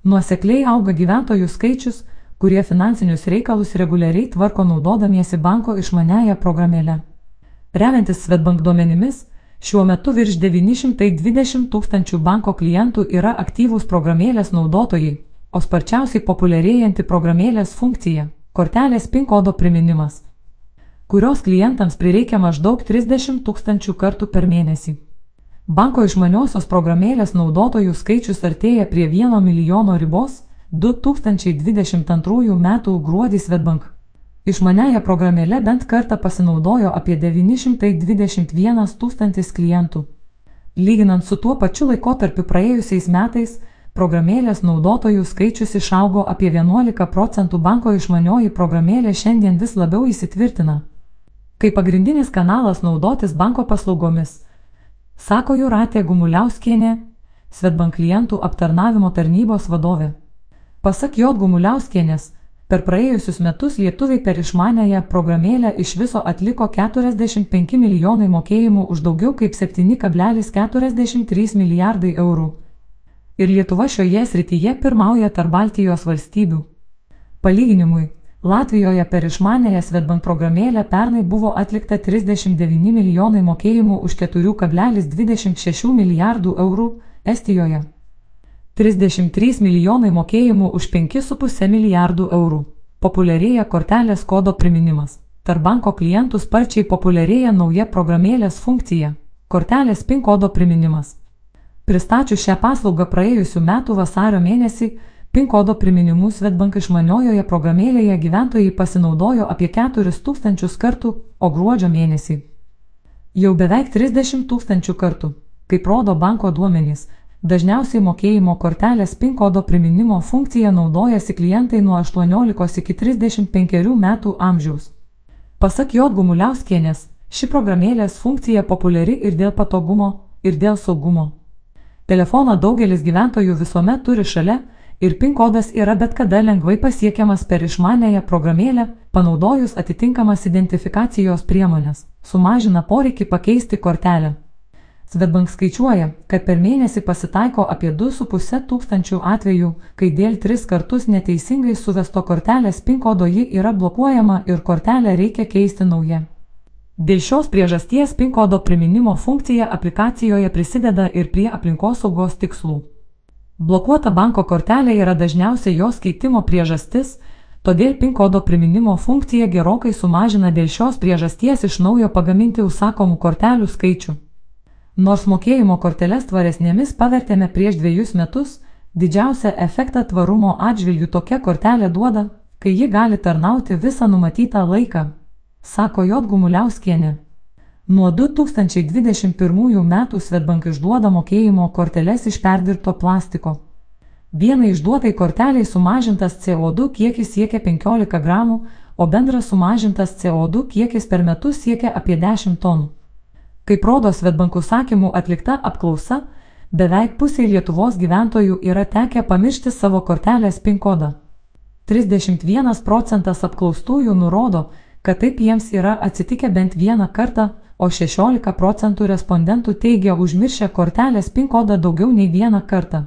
Nuosekliai auga gyventojų skaičius, kurie finansinius reikalus reguliariai tvarko naudodamiesi banko išmaniają programėlę. Remiantis Svetbank duomenimis, šiuo metu virš 920 tūkstančių banko klientų yra aktyvūs programėlės naudotojai, o sparčiausiai populiarėjanti programėlės funkcija - kortelės PIN kodo priminimas, kurios klientams prireikia maždaug 30 tūkstančių kartų per mėnesį. Banko išmaniosios programėlės naudotojų skaičius artėja prie 1 milijono ribos 2022 m. gruodį Svetbank. Išmaniaja programėlė bent kartą pasinaudojo apie 921 tūkstantis klientų. Lyginant su tuo pačiu laikotarpiu praėjusiais metais, programėlės naudotojų skaičius išaugo apie 11 procentų banko išmanioji programėlė šiandien vis labiau įsitvirtina. Kaip pagrindinis kanalas naudotis banko paslaugomis, sako Juratė Gumuliauskienė, Svetbank klientų aptarnavimo tarnybos vadovė. Pasak Jo Gumuliauskienės, per praėjusius metus lietuviai per išmanęją programėlę iš viso atliko 45 milijonai mokėjimų už daugiau kaip 7,43 milijardai eurų. Ir Lietuva šioje srityje pirmauja tarp Baltijos valstybių. Palyginimui, Latvijoje per išmanęją Svetbank programėlę pernai buvo atlikta 39 milijonai mokėjimų už 4,26 milijardų eurų, Estijoje 33 milijonai mokėjimų už 5,5 milijardų eurų. Populiarėja kortelės kodo priminimas. Tarp banko klientų sparčiai populiarėja nauja programėlės funkcija - kortelės PIN kodo priminimas. Pristačius šią paslaugą praėjusiu metu vasario mėnesį, PIN kodo priminimu Svetbank išmaniojoje programėlėje gyventojai pasinaudojo apie 4000 kartų, o gruodžio mėnesį jau beveik 30 tūkstančių kartų, kaip rodo banko duomenys. Dažniausiai mokėjimo kortelės PIN kodo priminimo funkcija naudojasi klientai nuo 18 iki 35 metų amžiaus. Pasak J. Gumuliauskienės, ši programėlės funkcija populiari ir dėl patogumo, ir dėl saugumo. Telefoną daugelis gyventojų visuomet turi šalia, ir PIN kodas yra bet kada lengvai pasiekiamas per išmanėją programėlę, panaudojus atitinkamas identifikacijos priemonės, sumažina poreikį pakeisti kortelę. Svetbank skaičiuoja, kad per mėnesį pasitaiko apie 2,5 tūkstančių atvejų, kai dėl tris kartus neteisingai suvesto kortelės PIN kodo ji yra blokuojama ir kortelę reikia keisti naują. Dėl šios priežasties PIN kodo priminimo funkcija aplikacijoje prisideda ir prie aplinkosaugos tikslų. Blokuota banko kortelė yra dažniausiai jos keitimo priežastis, todėl PIN kodo priminimo funkcija gerokai sumažina dėl šios priežasties iš naujo pagaminti užsakomų kortelių skaičių. Nors mokėjimo korteles tvaresnėmis pavertėme prieš dviejus metus, didžiausią efektą tvarumo atžvilgių tokia kortelė duoda, kai ji gali tarnauti visą numatytą laiką, sako J. Gumuliauskienė. Nuo 2021 metų Svetbank išduoda mokėjimo korteles iš perdirbto plastiko. Vienai išduotai korteliai sumažintas CO2 kiekis siekia 15 gramų, o bendras sumažintas CO2 kiekis per metus siekia apie 10 tonų. Kaip rodo Svetbank užsakymų atlikta apklausa, beveik pusė Lietuvos gyventojų yra tekę pamiršti savo kortelės PIN kodą. 31 procentas apklaustųjų nurodo, kad taip jiems yra atsitikę bent vieną kartą, o 16 procentų respondentų teigia užmiršę kortelės PIN kodą daugiau nei vieną kartą.